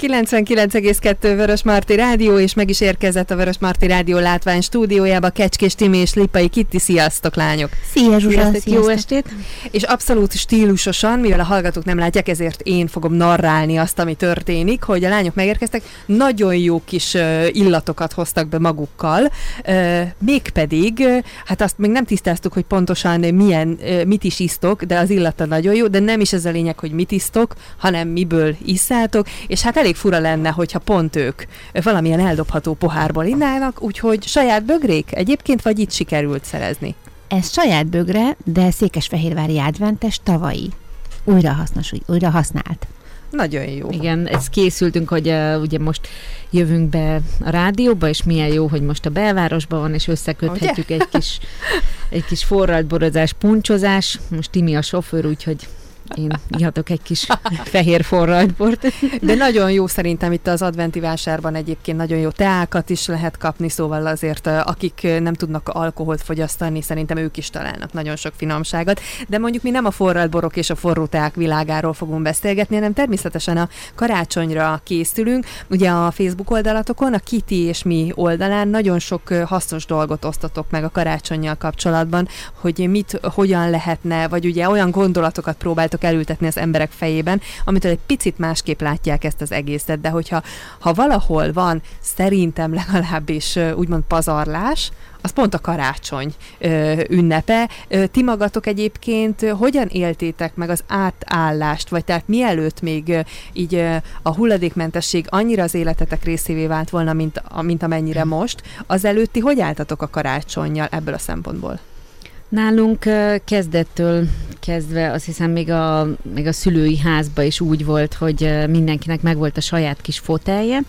99,2 Vörös Marti Rádió, és meg is érkezett a Vörös Marti Rádió látvány stúdiójába Kecskés Timi és Lipai Kitti. Sziasztok, lányok! Szia, Zsuzsa! Sziasztok, jó estét! És abszolút stílusosan, mivel a hallgatók nem látják, ezért én fogom narrálni azt, ami történik, hogy a lányok megérkeztek, nagyon jó kis uh, illatokat hoztak be magukkal, uh, mégpedig, uh, hát azt még nem tisztáztuk, hogy pontosan milyen, mit is isztok, de az illata nagyon jó, de nem is ez a lényeg, hogy mit isztok, hanem miből isszátok, és hát elég fura lenne, hogyha pont ők valamilyen eldobható pohárból innának, úgyhogy saját bögrék egyébként, vagy itt sikerült szerezni? Ez saját bögre, de Székesfehérvári adventes tavalyi. Újra hasznos, újra használt. Nagyon jó. Igen, ezt készültünk, hogy uh, ugye most jövünk be a rádióba, és milyen jó, hogy most a belvárosban van, és összeköthetjük ugye? egy kis, egy kis forralt borozás, puncsozás. Most Timi a sofőr, úgyhogy én ihatok egy kis fehér forraltbort. De nagyon jó szerintem itt az adventi vásárban egyébként nagyon jó teákat is lehet kapni, szóval azért akik nem tudnak alkoholt fogyasztani, szerintem ők is találnak nagyon sok finomságot. De mondjuk mi nem a forraltborok és a forró teák világáról fogunk beszélgetni, hanem természetesen a karácsonyra készülünk. Ugye a Facebook oldalatokon, a Kitty és mi oldalán nagyon sok hasznos dolgot osztatok meg a karácsonyjal kapcsolatban, hogy mit, hogyan lehetne, vagy ugye olyan gondolatokat próbáltok próbáltok elültetni az emberek fejében, amitől egy picit másképp látják ezt az egészet, de hogyha ha valahol van szerintem legalábbis úgymond pazarlás, az pont a karácsony ö, ünnepe. Ö, ti magatok egyébként hogyan éltétek meg az átállást, vagy tehát mielőtt még ö, így ö, a hulladékmentesség annyira az életetek részévé vált volna, mint, mint amennyire most, az előtti hogy álltatok a karácsonyjal ebből a szempontból? Nálunk kezdettől kezdve azt hiszem még a, még a szülői házba is úgy volt, hogy mindenkinek megvolt a saját kis fotelje,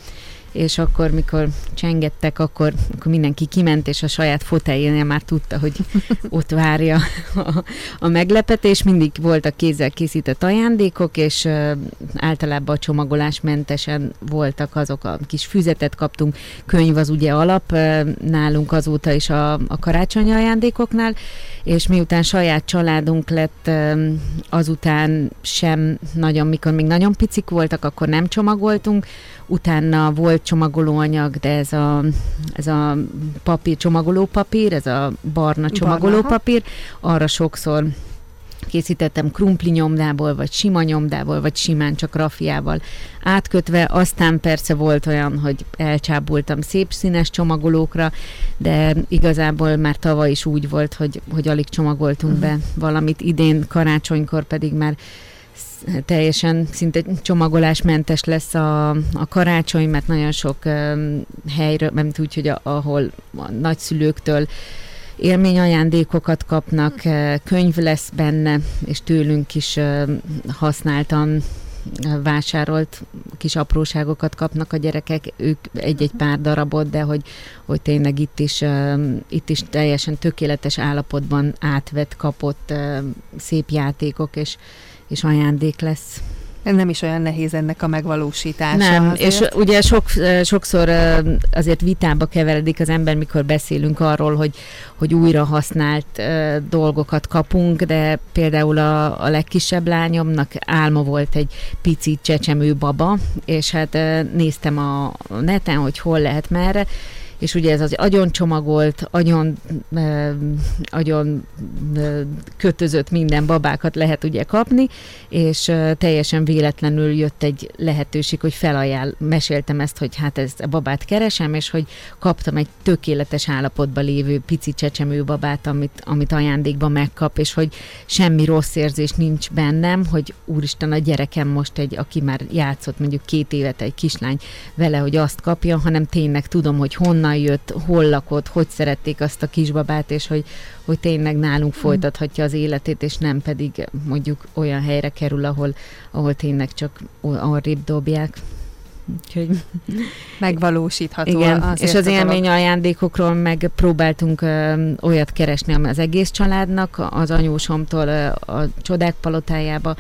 és akkor, mikor csengettek, akkor, akkor mindenki kiment, és a saját foteljénél már tudta, hogy ott várja a, a meglepetés. Mindig voltak kézzel készített ajándékok, és uh, általában a csomagolásmentesen voltak azok a kis füzetet kaptunk, könyv az ugye alap uh, nálunk azóta is a, a karácsonyi ajándékoknál, és miután saját családunk lett, uh, azután sem nagyon, mikor még nagyon picik voltak, akkor nem csomagoltunk, utána volt csomagolóanyag, de ez a, ez a papír, csomagolópapír, ez a barna csomagolópapír, arra sokszor készítettem krumpli nyomdából, vagy sima nyomdából, vagy simán csak rafiával átkötve. Aztán persze volt olyan, hogy elcsábultam szép színes csomagolókra, de igazából már tavaly is úgy volt, hogy, hogy alig csomagoltunk be valamit. Idén karácsonykor pedig már teljesen szinte csomagolásmentes lesz a, a karácsony, mert nagyon sok um, helyről, mert úgy, hogy a, ahol a nagyszülőktől élményajándékokat kapnak, könyv lesz benne, és tőlünk is használtam vásárolt kis apróságokat kapnak a gyerekek, ők egy-egy pár darabot, de hogy, hogy tényleg itt is, itt is teljesen tökéletes állapotban átvett, kapott szép játékok, és, és ajándék lesz. Nem is olyan nehéz ennek a megvalósítása. Nem, azért. és ugye sok, sokszor azért vitába keveredik az ember, mikor beszélünk arról, hogy, hogy újra használt dolgokat kapunk, de például a, a legkisebb lányomnak álma volt egy pici csecsemő baba, és hát néztem a neten, hogy hol lehet merre, és ugye ez az agyon csomagolt, agyon, eh, agyon eh, kötözött minden babákat lehet ugye kapni, és eh, teljesen véletlenül jött egy lehetőség, hogy felajánl, meséltem ezt, hogy hát ez a babát keresem, és hogy kaptam egy tökéletes állapotban lévő pici csecsemő babát, amit, amit ajándékba megkap, és hogy semmi rossz érzés nincs bennem, hogy úristen a gyerekem most egy, aki már játszott mondjuk két évet egy kislány vele, hogy azt kapja, hanem tényleg tudom, hogy honnan honnan jött, hol lakott, hogy szerették azt a kisbabát, és hogy, hogy tényleg nálunk hmm. folytathatja az életét, és nem pedig mondjuk olyan helyre kerül, ahol, ahol tényleg csak arrébb dobják. Úgyhogy megvalósítható. Igen, és az élmény ajándékokról meg próbáltunk ö, olyat keresni, ami az egész családnak, az anyósomtól ö, a csodák palotájába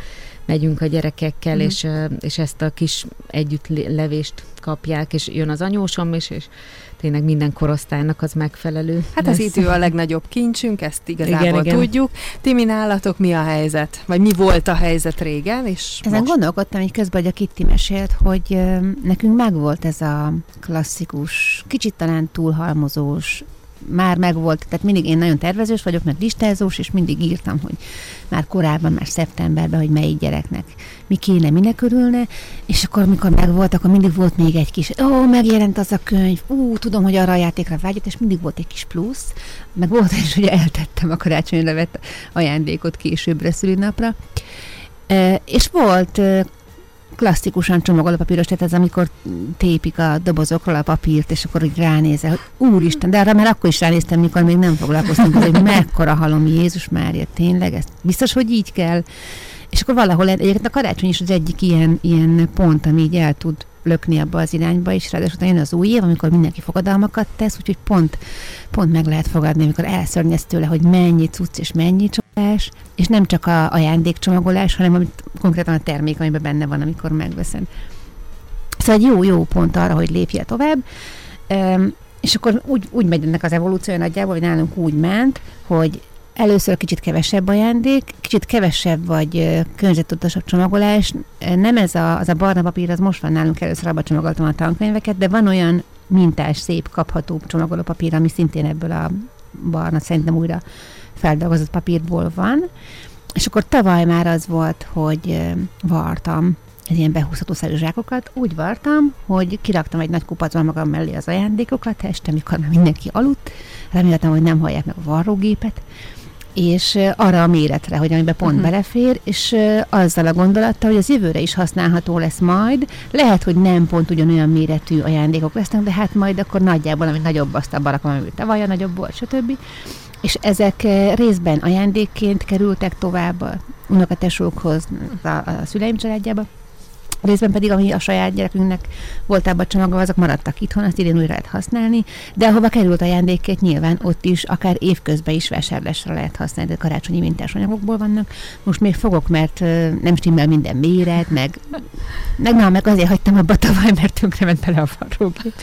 megyünk a gyerekekkel, Mhm. és, ö, és ezt a kis együttlevést kapják, és jön az anyósom is, és tényleg minden korosztálynak az megfelelő. Hát az lesz. idő a legnagyobb kincsünk, ezt igazából Igen, igen. tudjuk. Timi, nálatok mi a helyzet? Vagy mi volt a helyzet régen, és Ezen most? gondolkodtam így közben, hogy a Kitti mesélt, hogy ö, nekünk megvolt ez a klasszikus, kicsit talán túlhalmozós, már megvolt, tehát mindig én nagyon tervezős vagyok, meg listázós, és mindig írtam, hogy már korábban, már szeptemberben, hogy melyik gyereknek mi kéne, minek örülne, és akkor, amikor megvolt, akkor mindig volt még egy kis, ó, megjelent az a könyv, ú, tudom, hogy arra a játékra vágyott, és mindig volt egy kis plusz, meg volt is, hogy eltettem a karácsonyra vett ajándékot későbbre szülinapra, és volt klasszikusan csomagoló papíros, tehát ez amikor tépik a dobozokról a papírt, és akkor így ránézel, hogy úristen, de arra már akkor is ránéztem, mikor még nem foglalkoztam, vele, hogy mekkora halom Jézus Mária, tényleg, ez biztos, hogy így kell. És akkor valahol, egyébként a karácsony is az egyik ilyen, ilyen pont, ami így el tud lökni abba az irányba, és ráadásul utána jön az új év, amikor mindenki fogadalmakat tesz, úgyhogy pont, pont meg lehet fogadni, amikor elszörnyez tőle, hogy mennyi cucc és mennyi csomagolás, és nem csak a ajándékcsomagolás, hanem amit konkrétan a termék, amiben benne van, amikor megveszed. Szóval egy jó, jó pont arra, hogy lépje tovább. Üm, és akkor úgy, úgy megy ennek az evolúciója nagyjából, hogy nálunk úgy ment, hogy először kicsit kevesebb ajándék, kicsit kevesebb vagy ö, környezettudatosabb csomagolás. Nem ez a, az a barna papír, az most van nálunk, először abba csomagoltam a tankönyveket, de van olyan mintás, szép, kapható csomagoló papír, ami szintén ebből a barna, szerintem újra feldolgozott papírból van. És akkor tavaly már az volt, hogy vartam ez ilyen behúzható szerű zsákokat. Úgy vartam, hogy kiraktam egy nagy kupacban magam mellé az ajándékokat, este, mikor már mindenki aludt, reméltem, hogy nem hallják meg a varrógépet, és arra a méretre, hogy amiben pont uh-huh. belefér, és azzal a gondolattal, hogy az jövőre is használható lesz majd. Lehet, hogy nem pont ugyanolyan méretű ajándékok lesznek, de hát majd akkor nagyjából, ami nagyobb, azt abban rakom, ami tavaly a nagyobb volt, stb. És ezek ö, részben ajándékként kerültek tovább a unokatesókhoz, a, a szüleim családjába, részben pedig, ami a saját gyerekünknek volt abban csomagolva, azok maradtak itthon, azt idén újra lehet használni, de ahova került ajándékként nyilván ott is, akár évközben is vásárlásra lehet használni, de karácsonyi mintás anyagokból vannak. Most még fogok, mert nem stimmel minden méret, meg, meg, na, meg azért hagytam abba tavaly, mert tönkre ment bele a varrógép.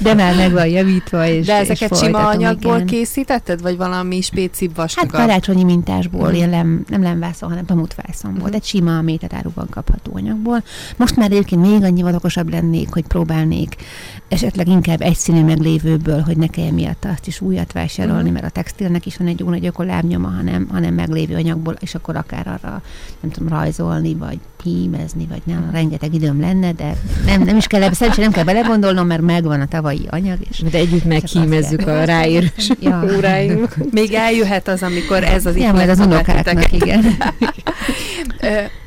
De már meg van javítva, és De és ezeket sima folytatom, anyagból igen. készítetted, vagy valami spécibb Hát vastagabb? karácsonyi mintásból, Mhm. ilyen lem, nem lemvászon, hanem pamutvászon volt. Mhm. Egy sima métetáruban kapható anyagból. Most már egyébként még annyival okosabb lennék, hogy próbálnék esetleg inkább egyszínű meglévőből, hogy ne kelljen miatt azt is újat vásárolni, Mhm. mert a textilnek is van egy jó nagy ökolábnyoma, hanem, hanem meglévő anyagból, és akkor akár arra, nem tudom, rajzolni, vagy hímezni, vagy nem, rengeteg időm lenne, de nem, nem is kell, szerencsére nem kell belegondolnom, mert megvan a tavalyi anyag, és De együtt meghímezzük a ráírás Ja. óráink. Még eljöhet az, amikor ez az Ja, majd az unokáknak, igen.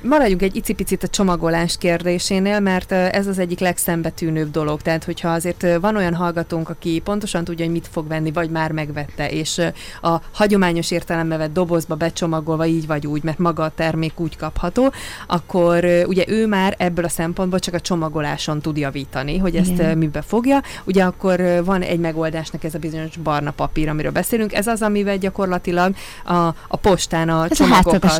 Maradjunk egy icipicit a csomagolás kérdésénél, mert ez az egyik legszembetűnőbb dolog. Tehát, hogyha azért van olyan hallgatónk, aki pontosan tudja, hogy mit fog venni, vagy már megvette, és a hagyományos értelembe vett dobozba becsomagolva így vagy úgy, mert maga a termék úgy kapható, akkor ugye ő már ebből a szempontból csak a csomagoláson tud javítani, hogy ezt Igen. mibe fogja. Ugye akkor van egy megoldásnak ez a bizonyos barna papír, amiről beszélünk. Ez az, amivel gyakorlatilag a, a postán a Ez a csomagokat... háztartási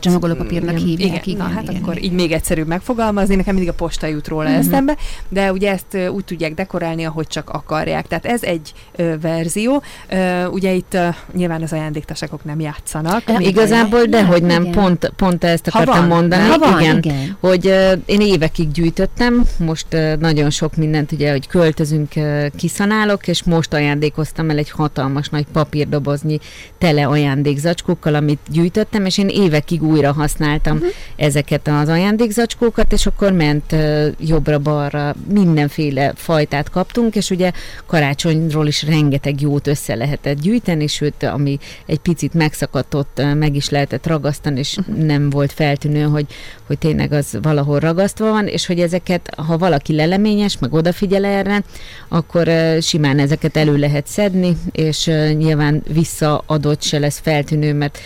csomagolópapírnak Igen, hívják, Igen, na igen, hát igen, akkor igen. így még egyszerűbb megfogalmazni, nekem mindig a posta jut róla Mhm. eszembe, de ugye ezt ö, úgy tudják dekorálni, ahogy csak akarják. Tehát ez egy ö, verzió. Ö, ugye itt ö, nyilván az ajándéktaságok nem játszanak. Még Igazából dehogy nem, Igen. pont, pont ezt akartam van, mondani. Ha van, igen, igen. hogy uh, én évekig gyűjtöttem, most uh, nagyon sok mindent, ugye, hogy költözünk, uh, kiszanálok, és most ajándékoztam el egy hatalmas nagy papírdoboznyi tele ajándékzacskókkal, amit gyűjtöttem, és én évekig újra használtam uh-huh. ezeket az ajándékzacskókat, és akkor ment jobbra-balra, mindenféle fajtát kaptunk, és ugye karácsonyról is rengeteg jót össze lehetett gyűjteni, sőt, ami egy picit megszakadt, ott uh, meg is lehetett ragasztani, és nem volt feltűnő, hogy, hogy tényleg az valahol ragasztva van, és hogy ezeket, ha valaki leleményes, meg odafigyel erre, akkor simán ezeket elő lehet szedni, és nyilván visszaadott se lesz feltűnő, mert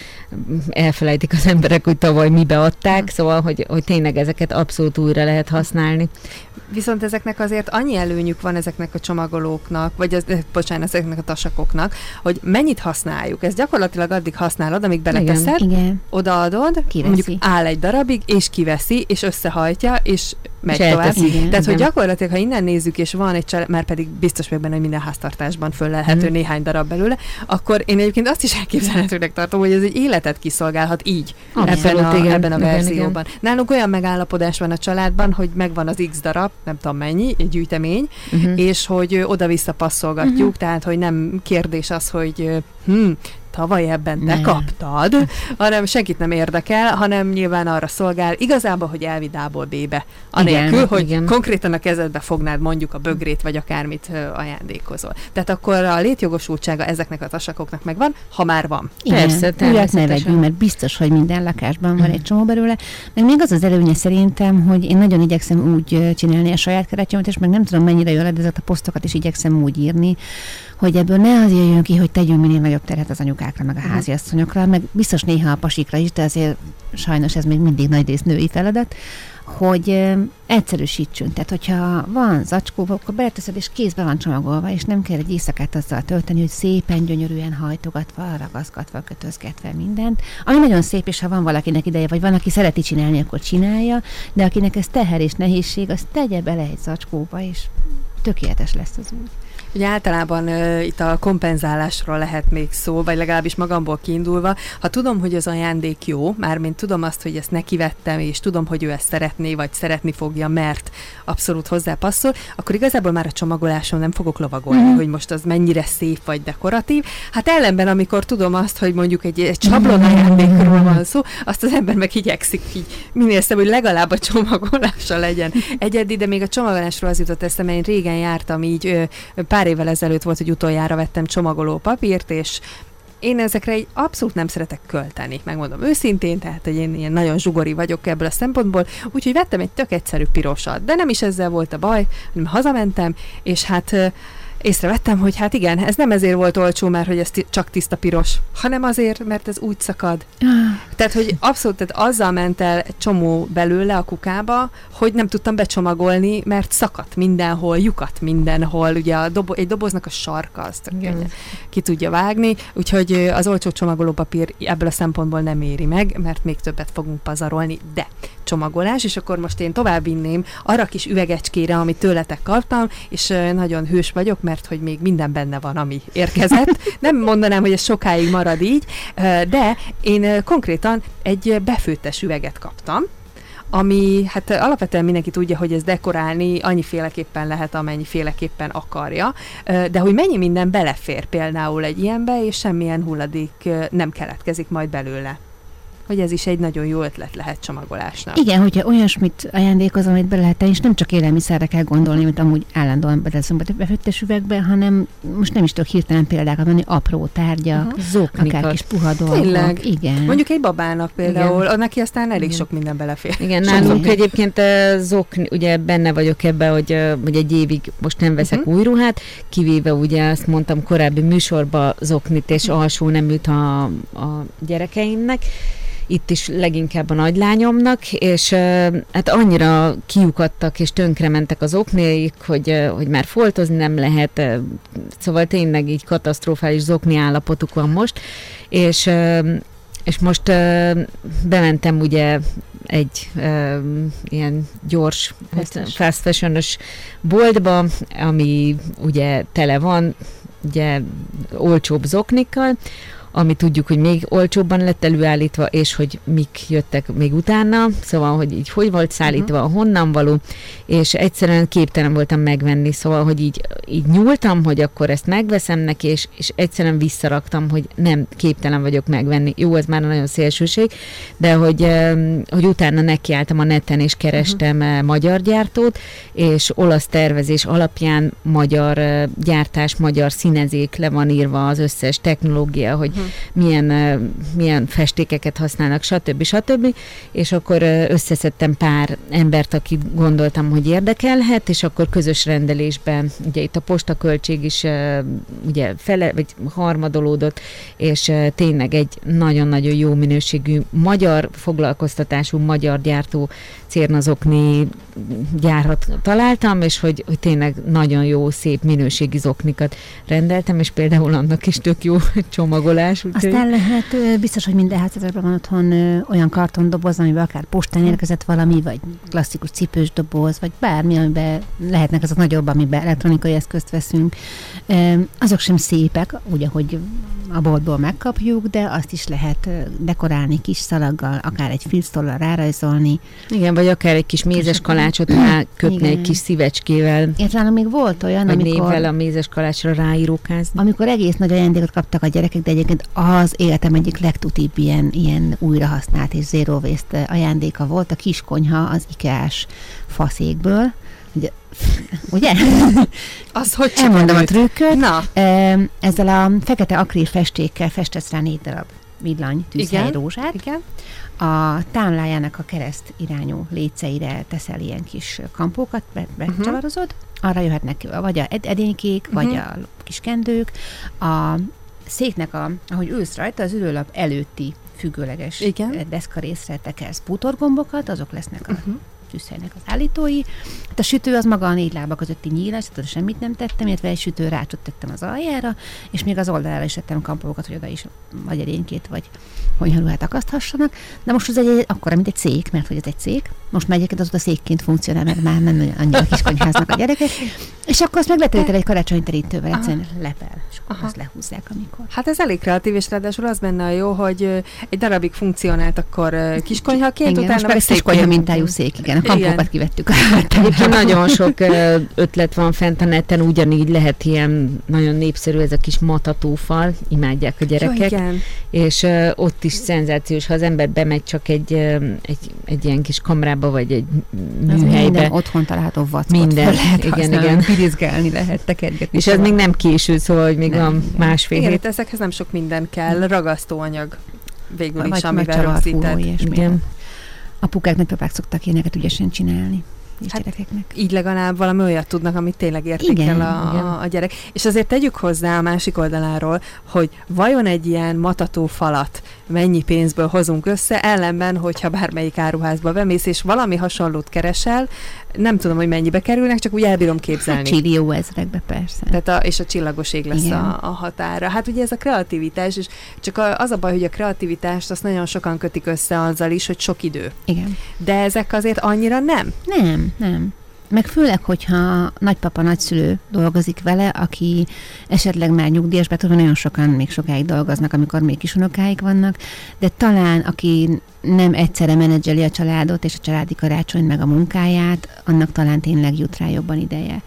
elfelejtik az emberek, hogy tavaly mibe adták, szóval, hogy, hogy tényleg ezeket abszolút újra lehet használni. Viszont ezeknek azért annyi előnyük van ezeknek a csomagolóknak, vagy az, eh, bocsánat, ezeknek a tasakoknak, hogy mennyit használjuk. Ez gyakorlatilag addig használod, amíg beleteszed, Igen. odaadod, Kiveszi. mondjuk áll egy darabig, és kiveszi, és összehajtja, és megy És tovább. Igen. Tehát, hogy Igen. gyakorlatilag, ha innen nézzük, és van egy család, már pedig biztos vagyok benne, hogy minden háztartásban föllelhető Mhm. néhány darab belőle, akkor én egyébként azt is elképzelhetőnek tartom, hogy ez egy életet kiszolgálhat így, Abszolút, ebben a, igen. Ebben a Igen, verzióban. Nálunk olyan megállapodás van a családban, hogy megvan az X darab, nem tudom mennyi, egy gyűjtemény, Uh-huh. és hogy oda-vissza passzolgatjuk, Mhm. tehát, hogy nem kérdés az, hogy hm, tavaly ebben te Nem. kaptad, hanem senkit nem érdekel, hanem nyilván arra szolgál, igazából, hogy elvidd A-ból B-be. Anélkül, Igen, hogy igen. konkrétan a kezedbe fognád mondjuk a bögrét, vagy akármit ajándékozol. Tehát akkor a létjogosultsága ezeknek a tasakoknak megvan, ha már van. Igen, Persze, újat ne vegyünk, mert biztos, hogy minden lakásban van egy csomó belőle. Meg még az az előnye szerintem, hogy én nagyon igyekszem úgy csinálni a saját keretjémet, és meg nem tudom mennyire jól, de ezeket a posztokat is igyekszem úgy írni, hogy ebből ne az jöjjön ki, hogy tegyünk minél nagyobb terhet az anyukákra, meg a Mhm. háziasszonyokra, meg biztos néha a pasikra is, de azért sajnos ez még mindig nagy rész női feladat, hogy egyszerűsítsünk. Tehát, hogyha van zacskó, akkor beleteszed, és kézbe van csomagolva, és nem kell egy éjszakát azzal tölteni, hogy szépen, gyönyörűen hajtogatva, ragaszgatva, kötözgetve mindent. Ami nagyon szép, és ha van valakinek ideje, vagy van, aki szereti csinálni, akkor csinálja, de akinek ez teher és nehézség, az tegye bele egy zacskóba, és tökéletes lesz az úgy. Ugye általában uh, itt a kompenzálásról lehet még szó, vagy legalábbis magamból kiindulva. Ha tudom, hogy az ajándék jó, mármint tudom azt, hogy ezt neki vettem, és tudom, hogy ő ezt szeretné, vagy szeretni fogja, mert abszolút hozzá passzol, akkor igazából már a csomagoláson nem fogok lovagolni, Mhm. mm. hogy most az mennyire szép vagy dekoratív. Hát ellenben, amikor tudom azt, hogy mondjuk egy, egy sablon ajándékról van szó, azt az ember meg igyekszik így minél szebb, hogy legalább a csomagolása legyen egyedi, de még a csomagolásról az jutott eszembe, én régen jártam így, ö, pár évvel ezelőtt volt, hogy utoljára vettem csomagoló papírt, és én ezekre egy abszolút nem szeretek költeni, megmondom őszintén, tehát hogy én ilyen nagyon zsugori vagyok ebből a szempontból, úgyhogy vettem egy tök egyszerű pirosat, de nem is ezzel volt a baj, hanem hazamentem, és hát észrevettem, hogy hát igen, ez nem ezért volt olcsó, mert hogy ez ti- csak tiszta piros, hanem azért, mert ez úgy szakad. Tehát, hogy abszolút, tehát azzal ment el egy csomó belőle a kukába, hogy nem tudtam becsomagolni, mert szakadt mindenhol, lyukat mindenhol, ugye a dobo- egy doboznak a sarka, azt Igen. ki tudja vágni, úgyhogy az olcsó csomagolópapír ebből a szempontból nem éri meg, mert még többet fogunk pazarolni, de csomagolás, és akkor most én tovább vinném arra a kis üvegecskére, amit tőletek kaptam, és nagyon hős vagyok, mert hogy még minden benne van, ami érkezett. Nem mondanám, hogy ez sokáig marad így, de én konkrétan egy befőttes üveget kaptam, ami hát alapvetően mindenki tudja, hogy ez dekorálni annyiféleképpen lehet, amennyiféleképpen akarja, de hogy mennyi minden belefér például egy ilyenbe, és semmilyen hulladék nem keletkezik majd belőle. Hogy ez is egy nagyon jó ötlet lehet csomagolásnak. Igen, hogyha olyasmit ajándékozom, amit be lehet tenni, és nem csak élelmiszerre kell gondolni, mint amúgy állandóan beteszünk be befőttes üvegbe, hanem most nem is tudok hirtelen példákat mondani, apró tárgyak, Aha. akár Zoknikat. kis puha dolgok. Tényleg? Igen. Mondjuk egy babának például, Igen. neki aztán elég Igen. sok minden belefér. Igen, Sok nálunk minden. egyébként ö, zokni, ugye benne vagyok ebbe, hogy, ö, hogy egy évig most nem veszek Mhm. új ruhát, kivéve ugye azt mondtam korábbi műsorba zoknit és alsó neműt a, a gyerekeimnek, itt is leginkább a nagylányomnak, és hát annyira kiukadtak és tönkrementek az oknéik, hogy, hogy már foltozni nem lehet, szóval tényleg így katasztrofális zokni állapotuk van most, és és most bementem ugye egy ö, ilyen gyors, fast fashion. boltba, ami ugye tele van, ugye olcsóbb zoknikkal, ami tudjuk, hogy még olcsóbban lett előállítva, és hogy mik jöttek még utána, szóval, hogy így hogy volt szállítva, uh-huh. honnan való, és egyszerűen képtelen voltam megvenni, szóval, hogy így, így nyúltam, hogy akkor ezt megveszem neki, és, és egyszerűen visszaraktam, hogy nem képtelen vagyok megvenni. Jó, ez már nagyon szélsőség, de hogy, hogy utána nekiálltam a neten, és kerestem uh-huh. magyar gyártót, és olasz tervezés alapján magyar eh, gyártás, magyar színezék le van írva az összes technológia, hogy uh-huh. milyen, milyen festékeket használnak, stb. stb. És akkor összeszedtem pár embert, akit gondoltam, hogy érdekelhet, és akkor közös rendelésben, ugye itt a postaköltség is ugye fele, vagy harmadolódott, és tényleg egy nagyon-nagyon jó minőségű magyar foglalkoztatású, magyar gyártó cérnazokni gyárat találtam, és hogy, hogy tényleg nagyon jó, szép minőségi zoknikat rendeltem, és például annak is tök jó csomagolás. Úgy Aztán lehet, biztos, hogy minden háztartásban van otthon olyan kartondoboz, amiben akár postán érkezett valami, vagy klasszikus cipős doboz, vagy bármi, amiben lehetnek azok nagyobb, amiben elektronikai eszközt veszünk. Azok sem szépek, úgy, ahogy a boltból megkapjuk, de azt is lehet dekorálni kis szalaggal, akár egy filztollal rárajzolni. Igen, vagy akár egy kis mézes kalácsot kötni egy kis szívecskével. Értelem, még volt olyan, vagy amikor... névvel a mézes kalácsra ráírókázni. Amikor egész nagy ajándékot kaptak a gyerekek, de egyébként az életem egyik legtutibb ilyen, ilyen újrahasznált és zero waste ajándéka volt a kis konyha az IKEA-s faszékből, Ugye? ugye? Az hogy Elmondom a trükköt. Na. Ezzel a fekete akril festékkel festesz rá négy darab villany tűzhely rózsát. Igen. A támlájának a kereszt irányú léceire teszel ilyen kis kampókat, becsavarozod. Uh-huh. Arra jöhetnek vagy a edénykék, uh-huh. vagy a kis kendők. A széknek, a, ahogy ülsz rajta, az ülőlap előtti függőleges Igen. deszka részre tekersz bútorgombokat, azok lesznek a uh-huh tűzhelynek az állítói. Hát a sütő az maga a négy lába közötti nyílás, tehát semmit nem tettem, illetve egy sütő rácsot tettem az aljára, és még az oldalára is tettem kampolókat, hogy oda is vagy erénykét, vagy konyharuhát akaszthassanak. De most az egy, akkor, mint egy cég, mert hogy ez egy cég. Most már egyébként az a székként funkcionál, mert már nem annyira kis konyháznak a gyerekek. És akkor azt megleteríted egy karácsonyi terítővel, egyszerűen lepel, és akkor azt lehúzzák, amikor. Hát ez elég kreatív, és ráadásul az benne a jó, hogy egy darabig funkcionált akkor kiskonyhaként, igen, utána meg egy konyha mintájú szék, igen, a kampókat kivettük. Egyébként nagyon sok ötlet van fent a neten, ugyanígy lehet ilyen nagyon népszerű ez a kis matatófal, imádják a gyerekek. Jó, igen. És ott is szenzációs, ha az ember bemegy csak egy, egy, egy ilyen kis kamrába, vagy egy műhelybe. Minden otthon található vackot minden, lehet igen, igen. pirizgálni lehet, tekergetni. És ez még nem késő, szóval, hogy még nem, van igen. másfél igen, hét. ezekhez nem sok minden kell, ragasztóanyag végül is, amivel rögzített. Igen. Apukák, nagypapák szoktak ilyeneket ügyesen csinálni és hát. Így legalább valami olyat tudnak, amit tényleg értékel igen, a, igen. a gyerek. És azért tegyük hozzá a másik oldaláról, hogy vajon egy ilyen matató falat mennyi pénzből hozunk össze, ellenben, hogyha bármelyik áruházba bemész, és valami hasonlót keresel, nem tudom, hogy mennyibe kerülnek, csak úgy elbírom képzelni. Hát csillió ezrekbe persze. Tehát a, és a csillagos ég lesz a, a határa. Hát ugye ez a kreativitás, és csak a, az a baj, hogy a kreativitást azt nagyon sokan kötik össze azzal is, hogy sok idő. Igen. De ezek azért annyira nem? Nem, nem. Meg főleg, hogyha nagypapa, nagyszülő dolgozik vele, aki esetleg már nyugdíjas, mert nagyon sokan még sokáig dolgoznak, amikor még kisunokáik vannak, de talán aki nem egyszerre menedzseli a családot és a családi karácsony meg a munkáját, annak talán tényleg jut rá jobban ideje.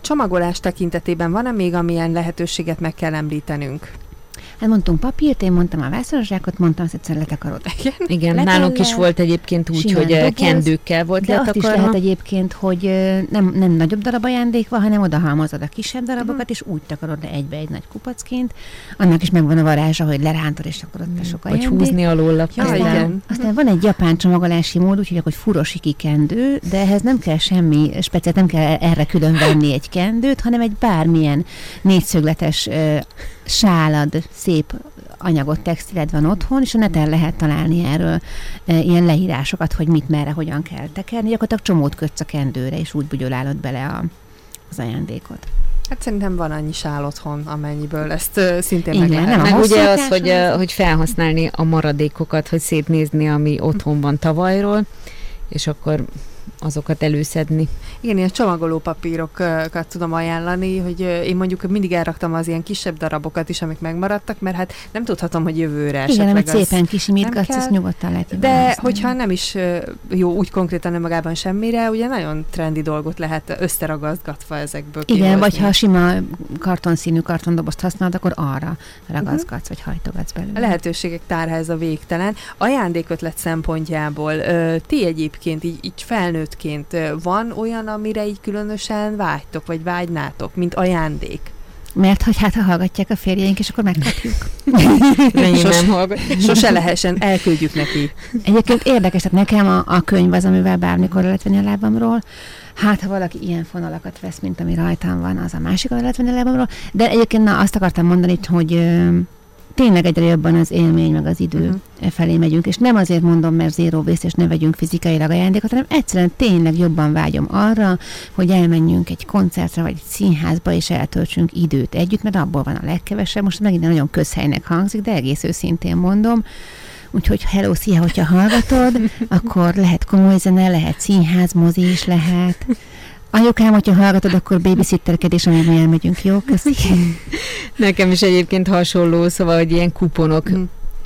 Csomagolás tekintetében van-e még, amilyen lehetőséget meg kell említenünk? Hát mondtunk papírt, én mondtam a vászonzsákot, mondtam, hogy egyszer letakarod. Igen, Igen nálunk is volt egyébként úgy, hogy doboz, kendőkkel volt de letakarva. azt is lehet egyébként, hogy nem, nem nagyobb darab ajándék van, hanem oda halmozod a kisebb darabokat, uh-huh. és úgy takarod le egybe egy nagy kupacként. Annak is megvan a varázsa, hogy lerántod, és akkor ott a sok ajándék. Vagy húzni alól ja, aztán, igen. aztán van egy japán csomagolási mód, úgyhogy hogy furosiki kendő, de ehhez nem kell semmi speciális, nem kell erre külön venni egy kendőt, hanem egy bármilyen négyszögletes sálad, szép anyagot, textiled van otthon, és a neten lehet találni erről e, ilyen leírásokat, hogy mit, merre, hogyan kell tekerni. Gyakorlatilag csomót kötsz a kendőre, és úgy bugyolálod bele a, az ajándékot. Hát szerintem van annyi sál otthon, amennyiből ezt uh, szintén Igen, meg lehet. Meg ugye az, hogy, uh, hogy felhasználni a maradékokat, hogy szétnézni, ami otthon van tavalyról, és akkor azokat előszedni. Igen, ilyen csomagoló papírokat tudom ajánlani, hogy én mondjuk mindig elraktam az ilyen kisebb darabokat is, amik megmaradtak, mert hát nem tudhatom, hogy jövőre Igen, amit szépen kisimítgatsz, azt nyugodtan lehet De használni. hogyha nem is jó úgy konkrétan magában semmire, ugye nagyon trendi dolgot lehet összeragazgatva ezekből Igen, kihozni. vagy ha sima kartonszínű kartondobozt használod, akkor arra ragazgatsz, uh-huh. vagy hajtogatsz belőle. A lehetőségek tárháza végtelen. Ajándékötlet szempontjából ti egyébként így, így felnőtt felnőttként van olyan, amire így különösen vágytok, vagy vágynátok, mint ajándék? Mert hogy hát ha hallgatják a férjeink, és akkor megkapjuk. Sos, nem hallgat. Sose lehessen, elküldjük neki. Egyébként érdekes, tehát nekem a, a könyv az, amivel bármikor lehet venni a lábamról. Hát, ha valaki ilyen fonalakat vesz, mint ami rajtam van, az a másik, lehet venni a lábamról. De egyébként na, azt akartam mondani, hogy tényleg egyre jobban az élmény, meg az idő uh-huh. felé megyünk, és nem azért mondom, mert zéró vész, és ne vegyünk fizikailag ajándékot, hanem egyszerűen tényleg jobban vágyom arra, hogy elmenjünk egy koncertre, vagy egy színházba, és eltöltsünk időt együtt, mert abból van a legkevesebb. Most megint nagyon közhelynek hangzik, de egész őszintén mondom. Úgyhogy hello, szia, hogyha hallgatod, akkor lehet komoly zene, lehet színház, mozi is lehet. Anyukám, hogyha hallgatod, akkor babysitterkedés, mi elmegyünk, jó? Köszi. Nekem is egyébként hasonló, szóval, hogy ilyen kuponok mm.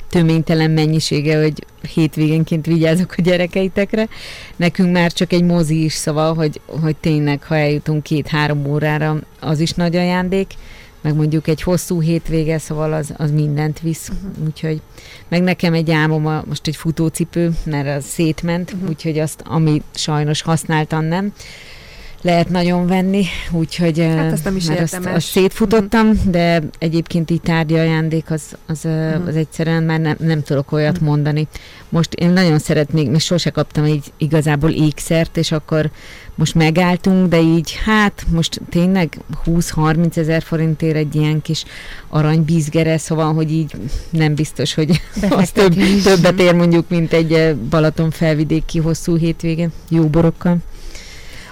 töménytelen mennyisége, hogy hétvégenként vigyázok a gyerekeitekre. Nekünk már csak egy mozi is, szóval, hogy, hogy tényleg, ha eljutunk két-három órára, az is nagy ajándék meg mondjuk egy hosszú hétvége, szóval az, az mindent visz. Uh-huh. Úgyhogy, meg nekem egy álmom a, most egy futócipő, mert az szétment, uh-huh. úgyhogy azt, ami sajnos használtan nem, lehet nagyon venni, úgyhogy hát nem is mert azt, azt szétfutottam, uh-huh. de egyébként így tárgyi ajándék az, az, uh-huh. az egyszerűen már nem, nem tudok olyat uh-huh. mondani. Most én nagyon szeretnék, még sose kaptam így igazából ékszert, és akkor most megálltunk, de így hát most tényleg 20-30 ezer forintért egy ilyen kis aranybízgere, szóval, hogy így nem biztos, hogy az több, többet ér mondjuk, mint egy Balaton felvidéki hosszú hétvége jó borokkal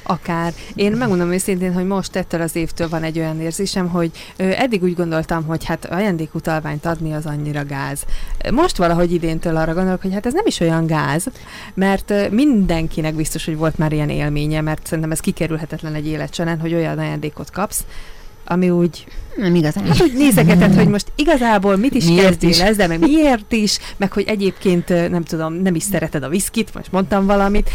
akár. Én megmondom őszintén, hogy most ettől az évtől van egy olyan érzésem, hogy eddig úgy gondoltam, hogy hát ajándékutalványt adni az annyira gáz. Most valahogy idéntől arra gondolok, hogy hát ez nem is olyan gáz, mert mindenkinek biztos, hogy volt már ilyen élménye, mert szerintem ez kikerülhetetlen egy élet hogy olyan ajándékot kapsz, ami úgy... Nem igazán. Hát úgy nézegetett, hogy most igazából mit is miért kezdél is? ezzel, meg miért is, meg hogy egyébként nem tudom, nem is szereted a viszkit, most mondtam valamit.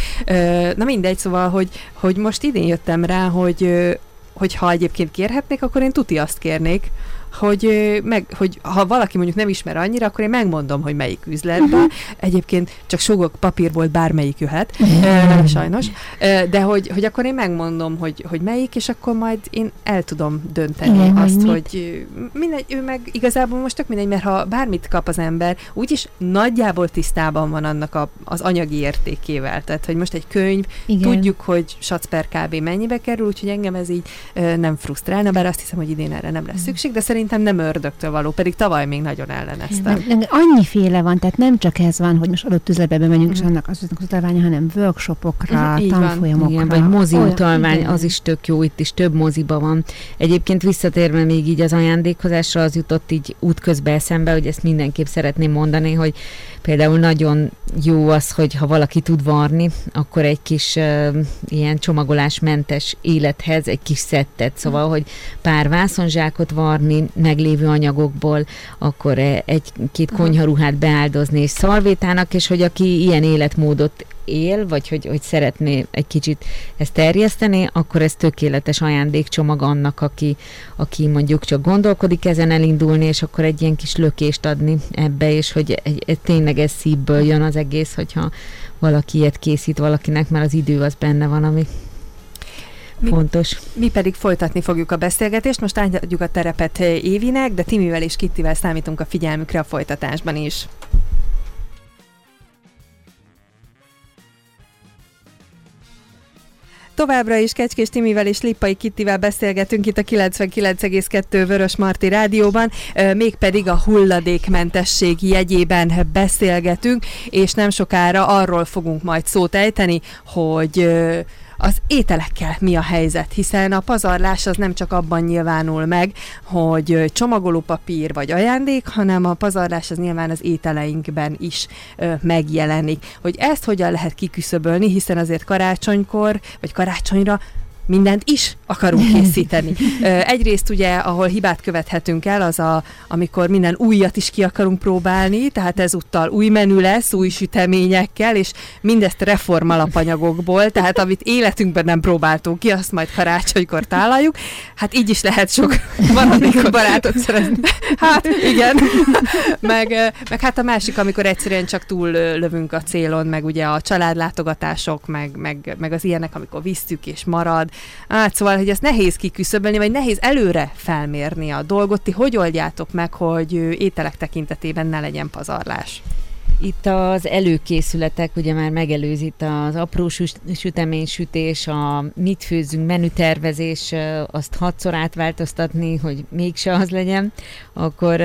Na mindegy, szóval, hogy, hogy most idén jöttem rá, hogy, hogy ha egyébként kérhetnék, akkor én tuti azt kérnék, hogy, meg, hogy ha valaki mondjuk nem ismer annyira, akkor én megmondom, hogy melyik üzletben. Uh-huh. Egyébként csak sogok papír volt, bármelyik jöhet, uh-huh. sajnos. De hogy, hogy akkor én megmondom, hogy, hogy melyik, és akkor majd én el tudom dönteni Igen, azt, hogy, hogy mindegy, ő meg igazából most tök mindegy, mert ha bármit kap az ember, úgyis nagyjából tisztában van annak a, az anyagi értékével. Tehát, hogy most egy könyv, Igen. tudjuk, hogy sac per kb. mennyibe kerül, úgyhogy engem ez így nem frusztrálna, bár azt hiszem, hogy idén erre nem lesz szükség, de szerintem szerintem nem ördögtől való, pedig tavaly még nagyon elleneztem. Annyiféle van, tehát nem csak ez van, hogy most adott üzletbe megyünk, mm. és mhm. annak az utalványa, hanem workshopokra, mm, tanfolyamokra. Igen, vagy mozi utalvány, az is tök jó, itt is több moziba van. Egyébként visszatérve még így az ajándékozásra, az jutott így útközben eszembe, hogy ezt mindenképp szeretném mondani, hogy például nagyon jó az, hogy ha valaki tud varni, akkor egy kis uh, ilyen csomagolásmentes élethez egy kis szettet, szóval, hogy pár vászonzsákot varni, meglévő anyagokból, akkor e, egy-két konyharuhát beáldozni és szalvétának, és hogy aki ilyen életmódot él, vagy hogy, hogy szeretné egy kicsit ezt terjeszteni, akkor ez tökéletes ajándékcsomag annak, aki, aki mondjuk csak gondolkodik ezen elindulni, és akkor egy ilyen kis lökést adni ebbe, és hogy egy, egy, tényleg ez szívből jön az egész, hogyha valaki ilyet készít valakinek, mert az idő az benne van, ami mi, fontos. Mi pedig folytatni fogjuk a beszélgetést. Most átadjuk a terepet Évinek, de Timivel és Kittivel számítunk a figyelmükre a folytatásban is. Továbbra is Kecskés Timivel és Lippai Kittivel beszélgetünk itt a 99,2 Vörös Marti Rádióban, mégpedig a hulladékmentesség jegyében beszélgetünk, és nem sokára arról fogunk majd szót ejteni, hogy az ételekkel mi a helyzet, hiszen a pazarlás az nem csak abban nyilvánul meg, hogy csomagolópapír vagy ajándék, hanem a pazarlás az nyilván az ételeinkben is ö, megjelenik. Hogy ezt hogyan lehet kiküszöbölni, hiszen azért karácsonykor, vagy karácsonyra mindent is akarunk készíteni. Egyrészt ugye, ahol hibát követhetünk el, az a, amikor minden újat is ki akarunk próbálni, tehát ezúttal új menü lesz, új süteményekkel, és mindezt reformalapanyagokból, tehát amit életünkben nem próbáltunk ki, azt majd karácsonykor tálaljuk. Hát így is lehet sok maradékot barátot szeretni. Hát igen. meg, meg hát a másik, amikor egyszerűen csak túl lövünk a célon, meg ugye a családlátogatások, meg, meg, meg az ilyenek, amikor visszük és marad, Hát szóval, hogy ezt nehéz kiküszöbölni, vagy nehéz előre felmérni a dolgot. Ti hogy oldjátok meg, hogy ételek tekintetében ne legyen pazarlás? Itt az előkészületek, ugye már megelőzi itt az apró süteménysütés, a mit főzünk, menütervezés, azt hatszor átváltoztatni, hogy mégse az legyen, akkor,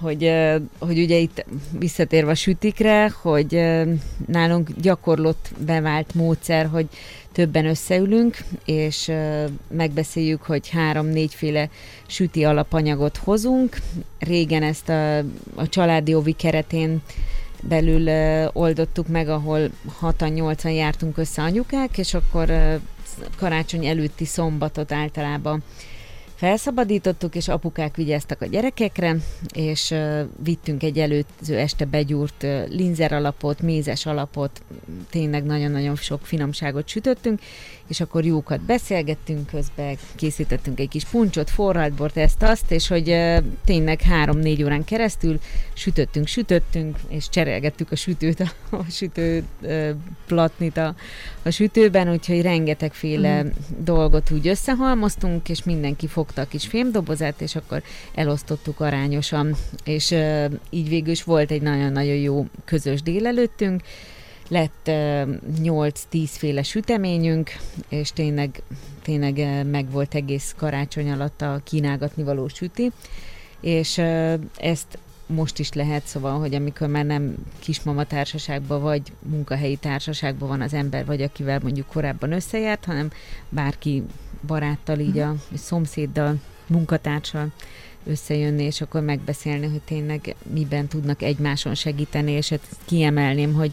hogy, hogy ugye itt visszatérve a sütikre, hogy nálunk gyakorlott bevált módszer, hogy többen összeülünk, és megbeszéljük, hogy három-négyféle süti alapanyagot hozunk. Régen ezt a, a családi ovi keretén belül oldottuk meg, ahol 6-8-an jártunk össze anyukák, és akkor karácsony előtti szombatot általában felszabadítottuk, és apukák vigyáztak a gyerekekre, és uh, vittünk egy előző este begyúrt uh, linzer alapot, mézes alapot, tényleg nagyon-nagyon sok finomságot sütöttünk, és akkor jókat beszélgettünk közben, készítettünk egy kis puncsot, forralt bort, ezt, azt, és hogy tényleg három-négy órán keresztül sütöttünk, sütöttünk, és cserélgettük a sütőt, a, a sütő platnit a, a sütőben, úgyhogy rengetegféle mm. dolgot úgy összehalmoztunk, és mindenki fogta a kis fémdobozát, és akkor elosztottuk arányosan, és így végül is volt egy nagyon-nagyon jó közös délelőttünk, lett uh, 8-10 féle süteményünk, és tényleg, tényleg meg volt egész karácsony alatt a kínálgatni való süti, és ezt most is lehet, szóval, hogy amikor már nem kismama társaságban vagy munkahelyi társaságban van az ember, vagy akivel mondjuk korábban összejárt, hanem bárki baráttal, így a szomszéddal, munkatársal összejönni, és akkor megbeszélni, hogy tényleg miben tudnak egymáson segíteni, és ezt kiemelném, hogy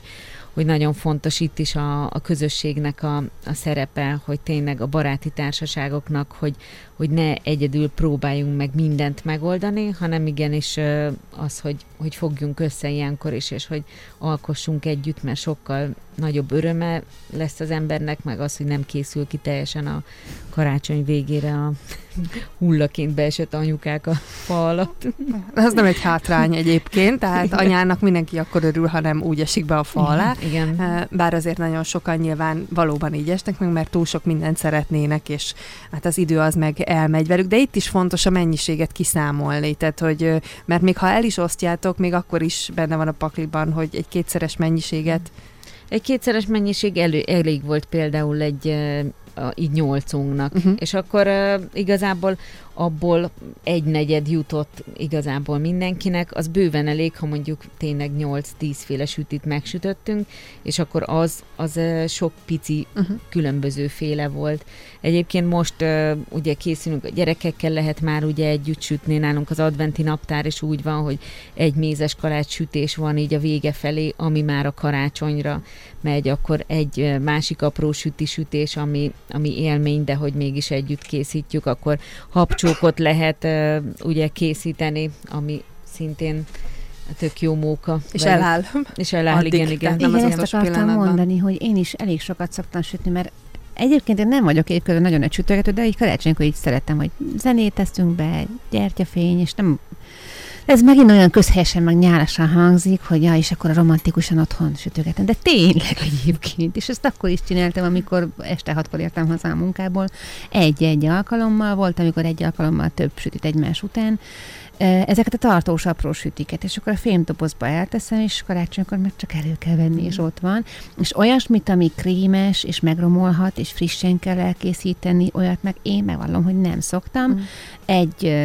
hogy nagyon fontos itt is a, a közösségnek a, a szerepe, hogy tényleg a baráti társaságoknak, hogy, hogy ne egyedül próbáljunk meg mindent megoldani, hanem igenis az, hogy, hogy fogjunk össze ilyenkor is, és hogy alkossunk együtt, mert sokkal nagyobb öröme lesz az embernek, meg az, hogy nem készül ki teljesen a karácsony végére a hullaként beesett anyukák a fa alatt. Ez nem egy hátrány egyébként, tehát anyának mindenki akkor örül, ha nem úgy esik be a fa alá. Igen. Bár azért nagyon sokan nyilván valóban így esnek meg, mert túl sok mindent szeretnének, és hát az idő az meg elmegy velük, de itt is fontos a mennyiséget kiszámolni, tehát hogy, mert még ha el is osztjátok, még akkor is benne van a pakliban, hogy egy kétszeres mennyiséget egy kétszeres mennyiség elő, elég volt például egy így nyolcunknak. Uh-huh. És akkor uh, igazából abból egy negyed jutott igazából mindenkinek, az bőven elég, ha mondjuk tényleg 8-10 féle sütit megsütöttünk, és akkor az, az sok pici uh-huh. különböző féle volt. Egyébként most uh, ugye készülünk, a gyerekekkel lehet már ugye együtt sütni, nálunk az adventi naptár is úgy van, hogy egy mézes kalács sütés van így a vége felé, ami már a karácsonyra megy, akkor egy másik apró süti sütés, ami, ami élmény, de hogy mégis együtt készítjük, akkor habcsókot lehet ugye készíteni, ami szintén tök jó móka. És velük. eláll. És eláll, Addig, igen, igen. Nem igen, ezt akartam mondani, hogy én is elég sokat szoktam sütni, mert Egyébként én nem vagyok egyébként nagyon egy sütőgető, de így karácsonykor így szeretem, hogy zenét teszünk be, gyertyafény, és nem ez megint olyan közhelyesen, meg nyálasan hangzik, hogy ja, és akkor a romantikusan otthon sütögetem. De tényleg egyébként. És ezt akkor is csináltam, amikor este hatkor értem haza a munkából. Egy-egy alkalommal volt, amikor egy alkalommal több sütit egymás után. Ezeket a tartós apró sütiket, és akkor a fémdobozba elteszem, és karácsonykor meg csak elő kell venni, és ott van. És olyasmit, ami krémes, és megromolhat, és frissen kell elkészíteni, olyat meg én megvallom, hogy nem szoktam. Mm. Egy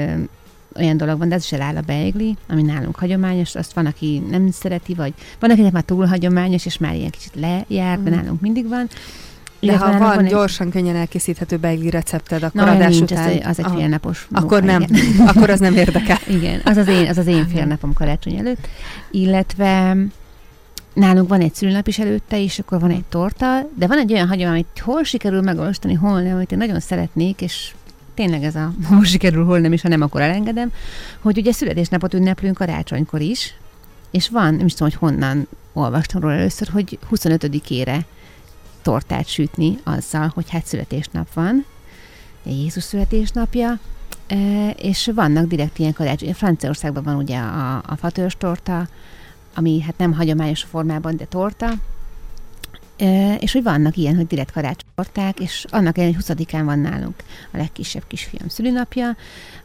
olyan dolog van, de ez is eláll a beigli, ami nálunk hagyományos, azt van, aki nem szereti, vagy van, akinek már túl hagyományos, és már ilyen kicsit lejárt, mm. de nálunk mindig van. De ha van, van gyorsan, egy... könnyen elkészíthető beigli recepted, akkor Na, adás nincs, után... Az, az egy félnapos Akkor nem, akkor az nem érdekel. Igen, az az én, az az én félnapom karácsony előtt. Illetve nálunk van egy szülőnap is előtte, és akkor van egy torta, de van egy olyan hagyomány, amit hol sikerül megolvastani, hol nem, amit én nagyon szeretnék, és tényleg ez a most sikerül, hol nem is, ha nem, akkor elengedem, hogy ugye születésnapot ünneplünk karácsonykor is, és van, nem is tudom, hogy honnan olvastam róla először, hogy 25-ére tortát sütni azzal, hogy hát születésnap van, Jézus születésnapja, e, és vannak direkt ilyen karácsony. Franciaországban van ugye a, a fatőrs torta, ami hát nem hagyományos formában, de torta, és hogy vannak ilyen, hogy direkt karácsonytorták, és annak ellenére, hogy 20-án van nálunk a legkisebb kisfiam szülinapja,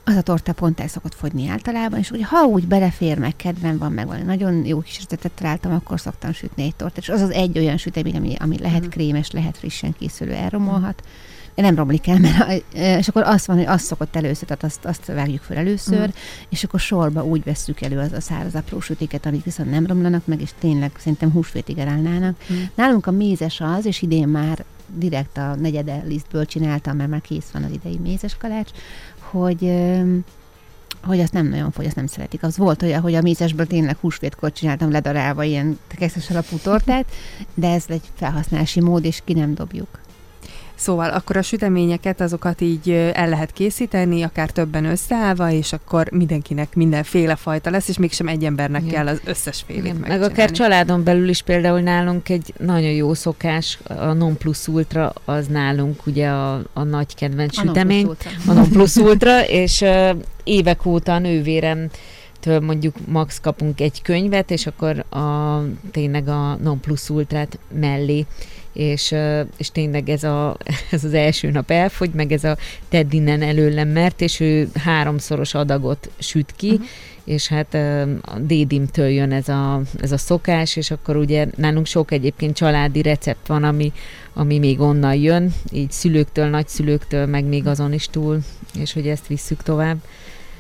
az a torta pont el szokott fogyni általában, és hogy ha úgy belefér, meg kedvem van, meg van, nagyon jó kis receptet találtam, akkor szoktam sütni egy tortát, és az az egy olyan sütemény, ami, ami lehet mm. krémes, lehet frissen készülő, elromolhat. Mm nem romlik el, mert és akkor azt van, hogy azt szokott először, tehát azt, azt vágjuk fel először, mm. és akkor sorba úgy vesszük elő az a száraz apró sütiket, amik viszont nem romlanak meg, és tényleg szerintem húsvétig elállnának. Mm. Nálunk a mézes az, és idén már direkt a negyede lisztből csináltam, mert már kész van az idei mézes kalács, hogy hogy azt nem nagyon fogy, azt nem szeretik. Az volt olyan, hogy a mézesből tényleg húsvétkor csináltam ledarálva ilyen kekszes alapú tortát, de ez egy felhasználási mód, és ki nem dobjuk. Szóval akkor a süteményeket, azokat így el lehet készíteni, akár többen összeállva, és akkor mindenkinek mindenféle fajta lesz, és mégsem egy embernek Igen. kell az összes félét. Meg akár családon belül is például nálunk egy nagyon jó szokás, a non plus ultra az nálunk ugye a, a nagy kedvenc sütemény. A non plus ultra, és uh, évek óta a nővérem től mondjuk max kapunk egy könyvet, és akkor a, tényleg a non plus ultrát mellé és, és tényleg ez, a, ez az első nap elfogy, meg ez a tedd innen előlem, mert, és ő háromszoros adagot süt ki, uh-huh. és hát a dédimtől jön ez a, ez a szokás, és akkor ugye nálunk sok egyébként családi recept van, ami, ami még onnan jön, így szülőktől, nagyszülőktől, meg még azon is túl, és hogy ezt visszük tovább.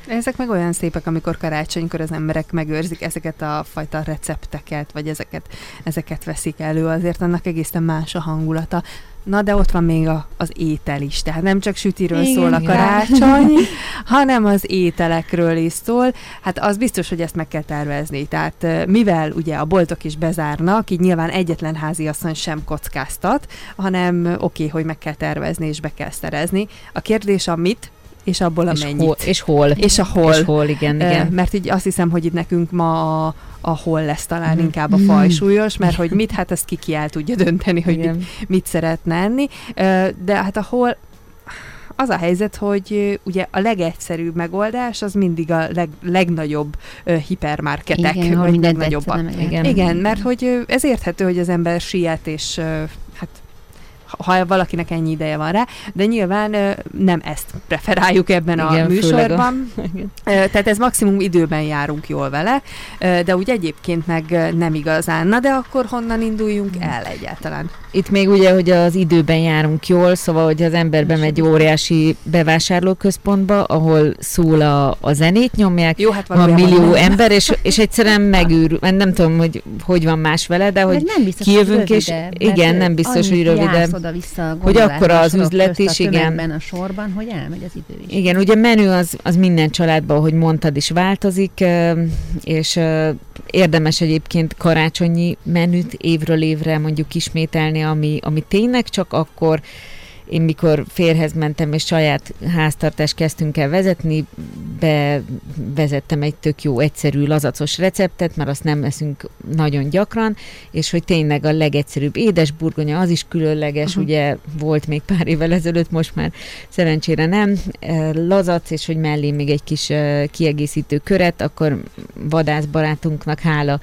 Ezek meg olyan szépek, amikor karácsonykor az emberek megőrzik ezeket a fajta recepteket, vagy ezeket, ezeket veszik elő, azért annak egészen más a hangulata. Na, de ott van még a, az étel is, tehát nem csak sütiről igen, szól a karácsony, hanem az ételekről is szól. Hát az biztos, hogy ezt meg kell tervezni. Tehát mivel ugye a boltok is bezárnak, így nyilván egyetlen háziasszony sem kockáztat, hanem oké, okay, hogy meg kell tervezni és be kell szerezni. A kérdés a mit, és abból a és mennyit. Hol, és hol. És a hol. És hol, igen, igen. Mert így azt hiszem, hogy itt nekünk ma a, a hol lesz talán mm. inkább a fajsúlyos, mert hogy mit, hát ezt ki el tudja dönteni, hogy mit, mit szeretne enni. De hát a hol az a helyzet, hogy ugye a legegyszerűbb megoldás az mindig a leg, legnagyobb uh, hipermarketek, igen, vagy legnagyobbak. Igen. igen, mert hogy ez érthető, hogy az ember siet, és uh, ha valakinek ennyi ideje van rá, de nyilván nem ezt preferáljuk ebben Igen, a műsorban. A... Tehát ez maximum időben járunk jól vele, de úgy egyébként meg nem igazán. Na de akkor honnan induljunk el egyáltalán? Itt még ugye, hogy az időben járunk jól, szóval, hogy az ember bemegy óriási bevásárlóközpontba, ahol szól a, a zenét, nyomják, Jó, hát van millió nem. ember, és, és egyszerűen megűr, nem tudom, hogy hogy van más vele, de hogy nem biztos, kijövünk, hogy rövide, és igen, nem biztos, hogy rövidebb oda-vissza Hogy akkor az üzlet is, igen. a sorban, hogy elmegy az idő is. Igen, ugye menü az, az minden családban, ahogy mondtad is változik, és érdemes egyébként karácsonyi menüt évről évre mondjuk ismételni, ami, ami tényleg csak akkor én mikor férhez mentem, és saját háztartást kezdtünk el vezetni, bevezettem egy tök jó, egyszerű, lazacos receptet, mert azt nem eszünk nagyon gyakran, és hogy tényleg a legegyszerűbb édesburgonya, az is különleges, uh-huh. ugye volt még pár évvel ezelőtt, most már szerencsére nem, lazac, és hogy mellé még egy kis kiegészítő köret, akkor vadászbarátunknak hála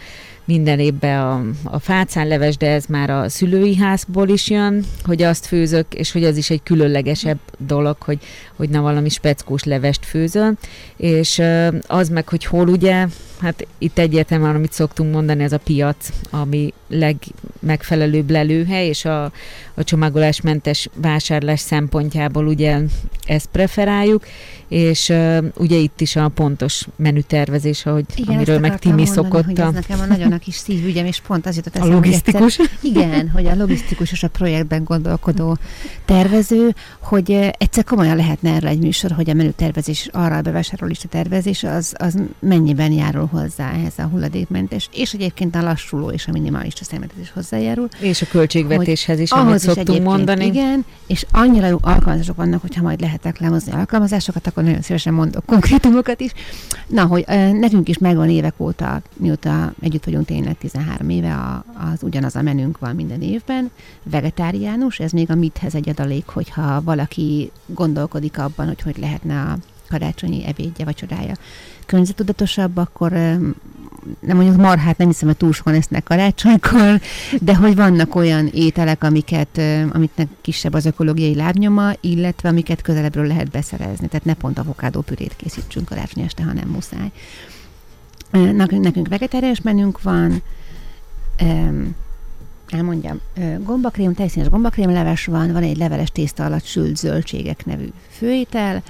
minden évben a, a fácánleves, de ez már a szülői házból is jön, hogy azt főzök, és hogy az is egy különlegesebb dolog, hogy, hogy na valami speckós levest főzöl, és az meg, hogy hol ugye, hát itt egyértelműen, amit szoktunk mondani, ez a piac, ami legmegfelelőbb lelőhely, és a, a csomagolásmentes vásárlás szempontjából ugye ezt preferáljuk, és uh, ugye itt is a pontos menütervezés, ahogy, igen, amiről meg Timi mondani, szokott. Hogy ez nekem a nagyon a kis szívügyem, és pont az jutott eszembe, A logisztikus? Egyszer, igen, hogy a logisztikus és a projektben gondolkodó tervező, hogy egyszer komolyan lehetne erre egy műsor, hogy a menütervezés, arra a bevásárlólista tervezés, az, az mennyiben járul hozzá ehhez a hulladékmentes, és egyébként a lassuló és a minimalista szemletezés hozzájárul. És a költségvetéshez is, amit szoktunk mondani. Igen, és annyira jó alkalmazások vannak, hogyha majd lehet reklámozni alkalmazásokat, akkor nagyon szívesen mondok konkrétumokat is. Na, hogy nekünk is megvan évek óta, mióta együtt vagyunk tényleg 13 éve, a, az ugyanaz a menünk van minden évben, vegetáriánus, ez még a mithez egy adalék, hogyha valaki gondolkodik abban, hogy hogy lehetne a karácsonyi ebédje, vacsorája környezetudatosabb, akkor nem mondjuk marhát, nem hiszem, hogy túl sokan esznek karácsonykor, de hogy vannak olyan ételek, amiket, amiknek kisebb az ökológiai lábnyoma, illetve amiket közelebbről lehet beszerezni. Tehát ne pont avokádó pürét készítsünk karácsony este, ha nem muszáj. Nekünk vegetáriánus menünk van, elmondjam, gombakrém, tejszínes gombakrém leves van, van egy leveles tészta alatt sült zöldségek nevű főétel,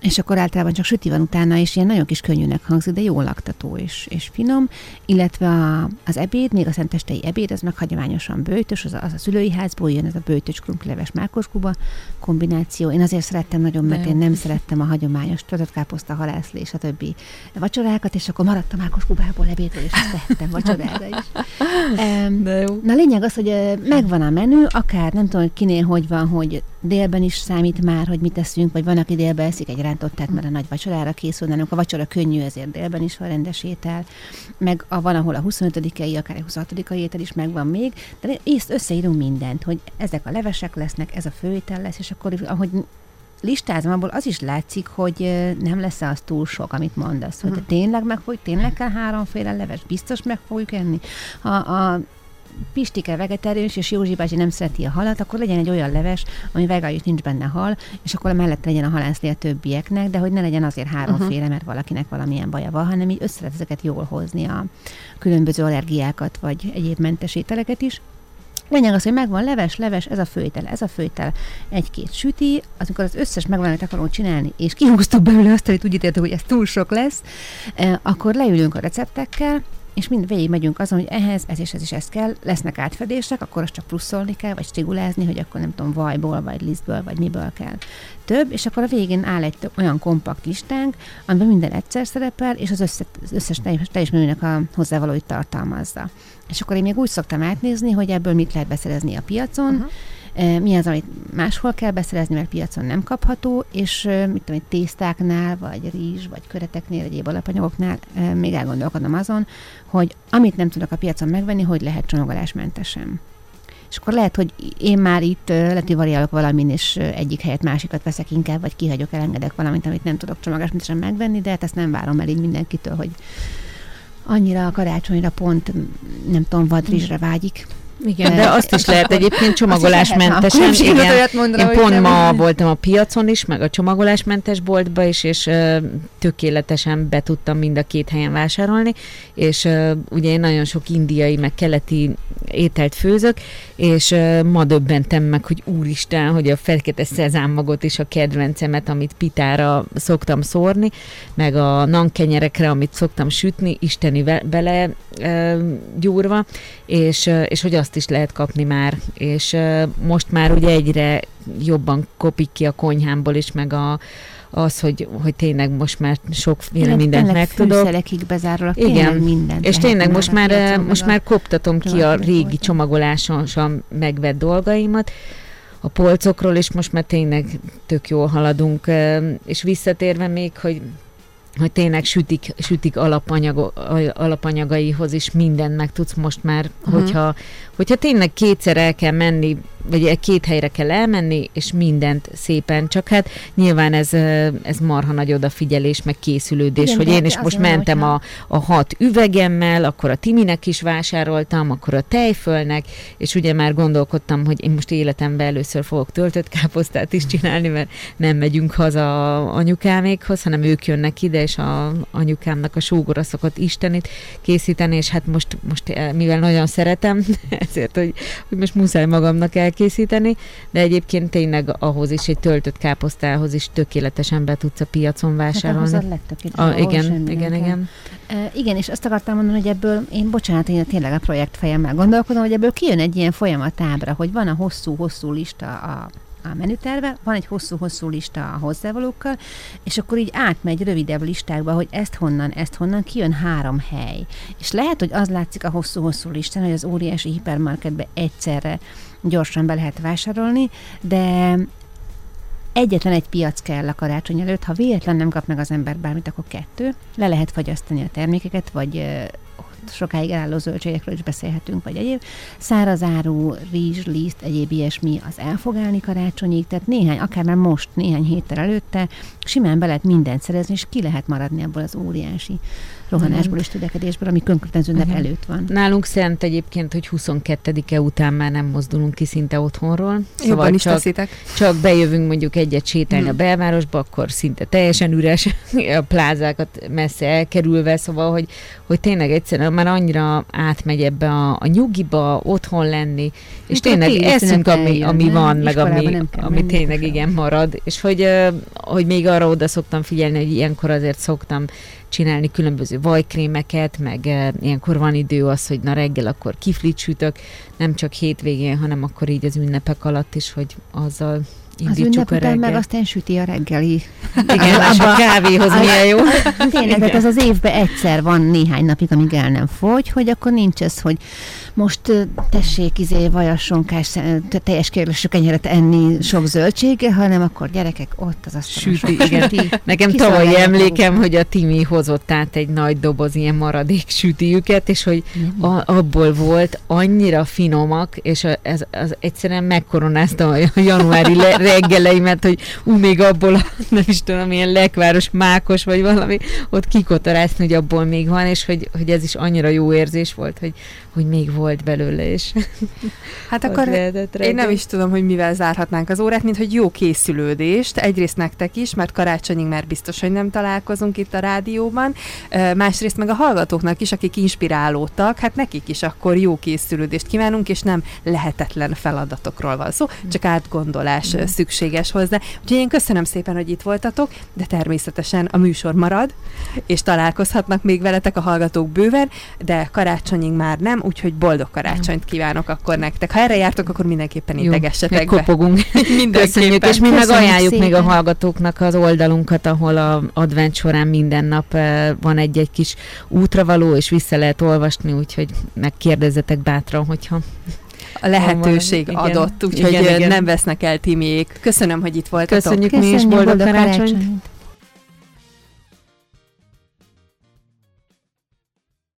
és akkor általában csak süti van utána, és ilyen nagyon kis könnyűnek hangzik, de jó laktató és, és finom, illetve a, az ebéd, még a szentestei ebéd, az meg hagyományosan bőtös, az a, az a szülői házból jön ez a bőtös krumplileves mákoskuba kombináció. Én azért szerettem nagyon, mert én nem szerettem a hagyományos töltött káposzta, halászlé és a többi vacsorákat, és akkor maradt a mákoskubából ebédről, és ezt tettem vacsorára is. De jó. Na lényeg az, hogy megvan a menü, akár nem tudom, hogy kinél hogy van, hogy délben is számít már, hogy mit teszünk, vagy van, aki délben eszik egy rántottát, mert a nagy vacsorára készül, nálunk. A vacsora könnyű, ezért délben is van rendes étel, meg a, van, ahol a 25-ei, akár a 26 étel is megvan még, de ezt összeírunk mindent, hogy ezek a levesek lesznek, ez a főétel lesz, és akkor ahogy listázom, abból az is látszik, hogy nem lesz az túl sok, amit mondasz, hogy uh-huh. tényleg meg fogjuk, tényleg kell háromféle leves, biztos meg fogjuk enni. Ha a Pistike vegetárius, és Józsi bácsi nem szereti a halat, akkor legyen egy olyan leves, ami vegális nincs benne hal, és akkor mellett legyen a halászlé a többieknek, de hogy ne legyen azért háromféle, uh-huh. mert valakinek valamilyen baja van, hanem így össze ezeket jól hozni a különböző allergiákat, vagy egyéb mentes ételeket is. Lényeg az, hogy megvan leves, leves, ez a főétel, ez a főétel, egy-két süti, amikor az összes megvan, amit akarunk csinálni, és kihúztuk belőle azt, amit úgy ítéltük, hogy ez túl sok lesz, eh, akkor leülünk a receptekkel, és mind végig megyünk azon, hogy ehhez ez és ez is ez kell, lesznek átfedések, akkor azt csak pluszolni kell, vagy stigulázni, hogy akkor nem tudom, vajból, vagy lisztből, vagy miből kell több, és akkor a végén áll egy olyan kompakt listánk, amiben minden egyszer szerepel, és az, össze, az összes teljes menünek a hozzávalóit tartalmazza. És akkor én még úgy szoktam átnézni, hogy ebből mit lehet beszerezni a piacon, uh-huh mi az, amit máshol kell beszerezni, mert piacon nem kapható, és mit tudom, tésztáknál, vagy rizs, vagy köreteknél, egyéb alapanyagoknál még elgondolkodom azon, hogy amit nem tudok a piacon megvenni, hogy lehet csomagolásmentesen. És akkor lehet, hogy én már itt leti variálok valamin, és egyik helyet másikat veszek inkább, vagy kihagyok, elengedek valamit, amit nem tudok csomagolásmentesen megvenni, de hát ezt nem várom el így mindenkitől, hogy annyira a karácsonyra pont, nem tudom, vadrizsre vágyik. Igen, de azt is lehet egyébként csomagolásmentesen. Igen, olyat mondra, Én pont ma nem. voltam a piacon is, meg a csomagolásmentes boltba is, és uh, tökéletesen be tudtam mind a két helyen vásárolni, és uh, ugye én nagyon sok indiai, meg keleti ételt főzök, és uh, ma döbbentem meg, hogy úristen, hogy a fekete szezámmagot is a kedvencemet, amit pitára szoktam szórni, meg a nankenyerekre, amit szoktam sütni, isteni bele uh, gyúrva, és, uh, és hogy azt azt is lehet kapni már, és most már ugye egyre jobban kopik ki a konyhámból is, meg a, az, hogy, hogy tényleg most már sokféle mindent megtudok. bezárulak, Igen, mindent. És tényleg most már, most már koptatom ki a régi csomagoláson megvett dolgaimat, a polcokról, és most már tényleg tök jól haladunk. És visszatérve még, hogy hogy tényleg sütik, sütik alapanyag, alapanyagaihoz is mindent meg tudsz most már, uh-huh. hogyha, hogyha tényleg kétszer el kell menni vagy két helyre kell elmenni, és mindent szépen, csak hát nyilván ez, ez marha nagy odafigyelés, meg készülődés, Igen, hogy én is most mentem a, a hat üvegemmel, akkor a Timinek is vásároltam, akkor a tejfölnek, és ugye már gondolkodtam, hogy én most életemben először fogok töltött káposztát is csinálni, mert nem megyünk haza anyukámékhoz, hanem ők jönnek ide, és a anyukámnak a sógora szokott istenit készíteni, és hát most, most eh, mivel nagyon szeretem, ezért, hogy, hogy most muszáj magamnak el elkészíteni, de egyébként tényleg ahhoz is, egy töltött káposztához is tökéletesen be tudsz a piacon hát vásárolni. Hát a a, igen, igen, igen. E, igen, és azt akartam mondani, hogy ebből, én bocsánat, én tényleg a projekt fejemmel gondolkodom, hogy ebből kijön egy ilyen folyamatábra, hogy van a hosszú-hosszú lista a a menüterve, van egy hosszú-hosszú lista a hozzávalókkal, és akkor így átmegy rövidebb listákba, hogy ezt honnan, ezt honnan, kijön három hely. És lehet, hogy az látszik a hosszú-hosszú listán, hogy az óriási hipermarketbe egyszerre gyorsan be lehet vásárolni, de egyetlen egy piac kell a karácsony előtt, ha véletlen nem kap meg az ember bármit, akkor kettő, le lehet fagyasztani a termékeket, vagy sokáig elálló zöldségekről is beszélhetünk, vagy egyéb. Szárazáru, rizs, liszt, egyéb ilyesmi az el fog állni karácsonyig, tehát néhány, akár már most, néhány héttel előtte simán be lehet mindent szerezni, és ki lehet maradni abból az óriási rohanásból és tüdekedésből, ami konkrétan ünnep előtt van. Nálunk szent egyébként, hogy 22-e után már nem mozdulunk ki szinte otthonról. Szóval Jobban is csak, teszitek. Csak bejövünk mondjuk egyet sétálni hmm. a belvárosba, akkor szinte teljesen üres a plázákat messze elkerülve, szóval, hogy, hogy tényleg egyszerűen már annyira átmegy ebbe a, a nyugiba, otthon lenni, és Mikor tényleg eszünk, ami, ami van, meg ami, ami tényleg igen marad, és hogy, hogy még arra oda szoktam figyelni, hogy ilyenkor azért szoktam csinálni különböző vajkrémeket, meg e, ilyenkor van idő az, hogy na reggel akkor kiflit sütök, nem csak hétvégén, hanem akkor így az ünnepek alatt is, hogy azzal az ünnep után meg aztán süti a reggeli. Igen, és a kávéhoz milyen jó. Tényleg, tehát az az évben egyszer van néhány napig, amíg el nem fogy, hogy akkor nincs ez, hogy most tessék izé vajasonkás, teljes kérlésű kenyeret enni sok zöldsége, hanem akkor gyerekek ott az asztalon. Süti, igen. Süti. Nekem tavalyi emlékem, hogy a Timi hozott át egy nagy doboz ilyen maradék sütiüket, és hogy a, abból volt annyira finomak, és a, ez, az egyszerűen megkoronázta a januári le, reggeleimet, hogy ú, még abból a, nem is tudom, ilyen lekváros mákos, vagy valami, ott kikotorászni, hogy abból még van, és hogy, hogy ez is annyira jó érzés volt, hogy, hogy még volt belőle, és Hát akkor én nem is tudom, hogy mivel zárhatnánk az órát, mint hogy jó készülődést, egyrészt nektek is, mert karácsonyig már biztos, hogy nem találkozunk itt a rádióban, másrészt meg a hallgatóknak is, akik inspirálódtak, hát nekik is akkor jó készülődést kívánunk, és nem lehetetlen feladatokról van szó, csak átgondolás mm. szükséges hozzá. Úgyhogy én köszönöm szépen, hogy itt voltatok, de természetesen a műsor marad, és találkozhatnak még veletek a hallgatók bőven, de karácsonyig már nem, úgyhogy boldog karácsonyt kívánok akkor nektek. Ha erre jártok, akkor mindenképpen integessetek be. kopogunk. Köszönjük, és mi meg ajánljuk szépen. még a hallgatóknak az oldalunkat, ahol a advent során minden nap eh, van egy-egy kis útravaló, és vissza lehet olvasni, úgyhogy megkérdezzetek bátran, hogyha a lehetőség igen, adott, úgyhogy igen, igen. nem vesznek el Timiék. Köszönöm, hogy itt voltatok. Köszönjük, Köszönjük mi is boldog, boldog karácsonyt. karácsonyt.